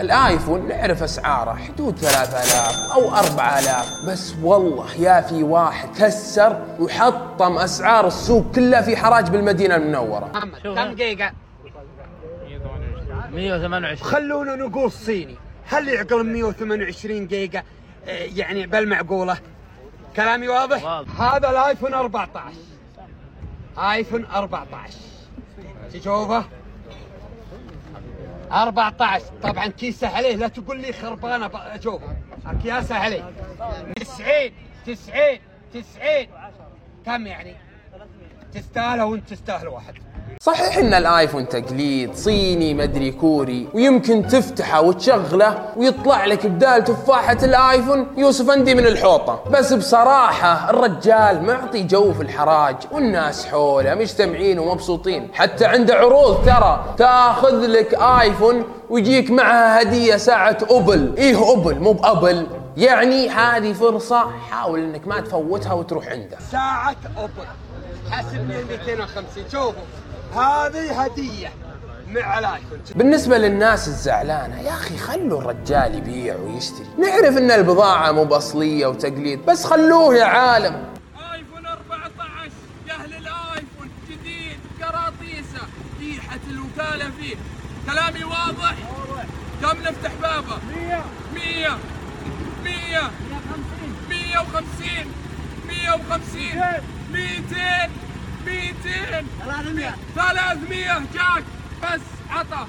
الآيفون نعرف أسعاره حدود 3000 أو 4000 بس والله يا في واحد كسر وحطم أسعار السوق كلها في حراج بالمدينة المنورة. محمد كم جيجا؟ 128 خلونا نقول صيني. هل يعقل 128 جيجا آه، يعني بالمعقولة كلامي واضح؟ واضح. هذا الآيفون 14 آيفون 14 تشوفه؟ 14 طبعا كيسه عليه لا تقول لي خربانة شوف اكياسه عليه 90 90 90 كم يعني؟ تستاهله وانت تستاهل واحد. صحيح إن الآيفون تقليد صيني مدري كوري ويمكن تفتحه وتشغله ويطلع لك بدال تفاحة الآيفون يوسف أندي من الحوطة. بس بصراحة الرجال معطي جو في الحراج والناس حوله مجتمعين ومبسوطين. حتى عنده عروض ترى تاخذ لك آيفون ويجيك معها هدية ساعة أوبل. إيه أوبل؟ مو بأبل. يعني هذه فرصة حاول إنك ما تفوتها وتروح عنده. ساعة اوبل حاسبني 250 شوفوا هذه هدية مع الايفون بالنسبة للناس الزعلانة يا أخي خلوا الرجال يبيع ويشتري. نعرف أن البضاعة مو بأصلية وتقليد بس خلوه يا عالم. آيفون 14 يا أهل الآيفون جديد قراطيسه ريحة الوكالة فيه. كلامي واضح؟ كم نفتح بابه؟ 100 100 100 150 150 200 200 300 300 جاك. بس. عطى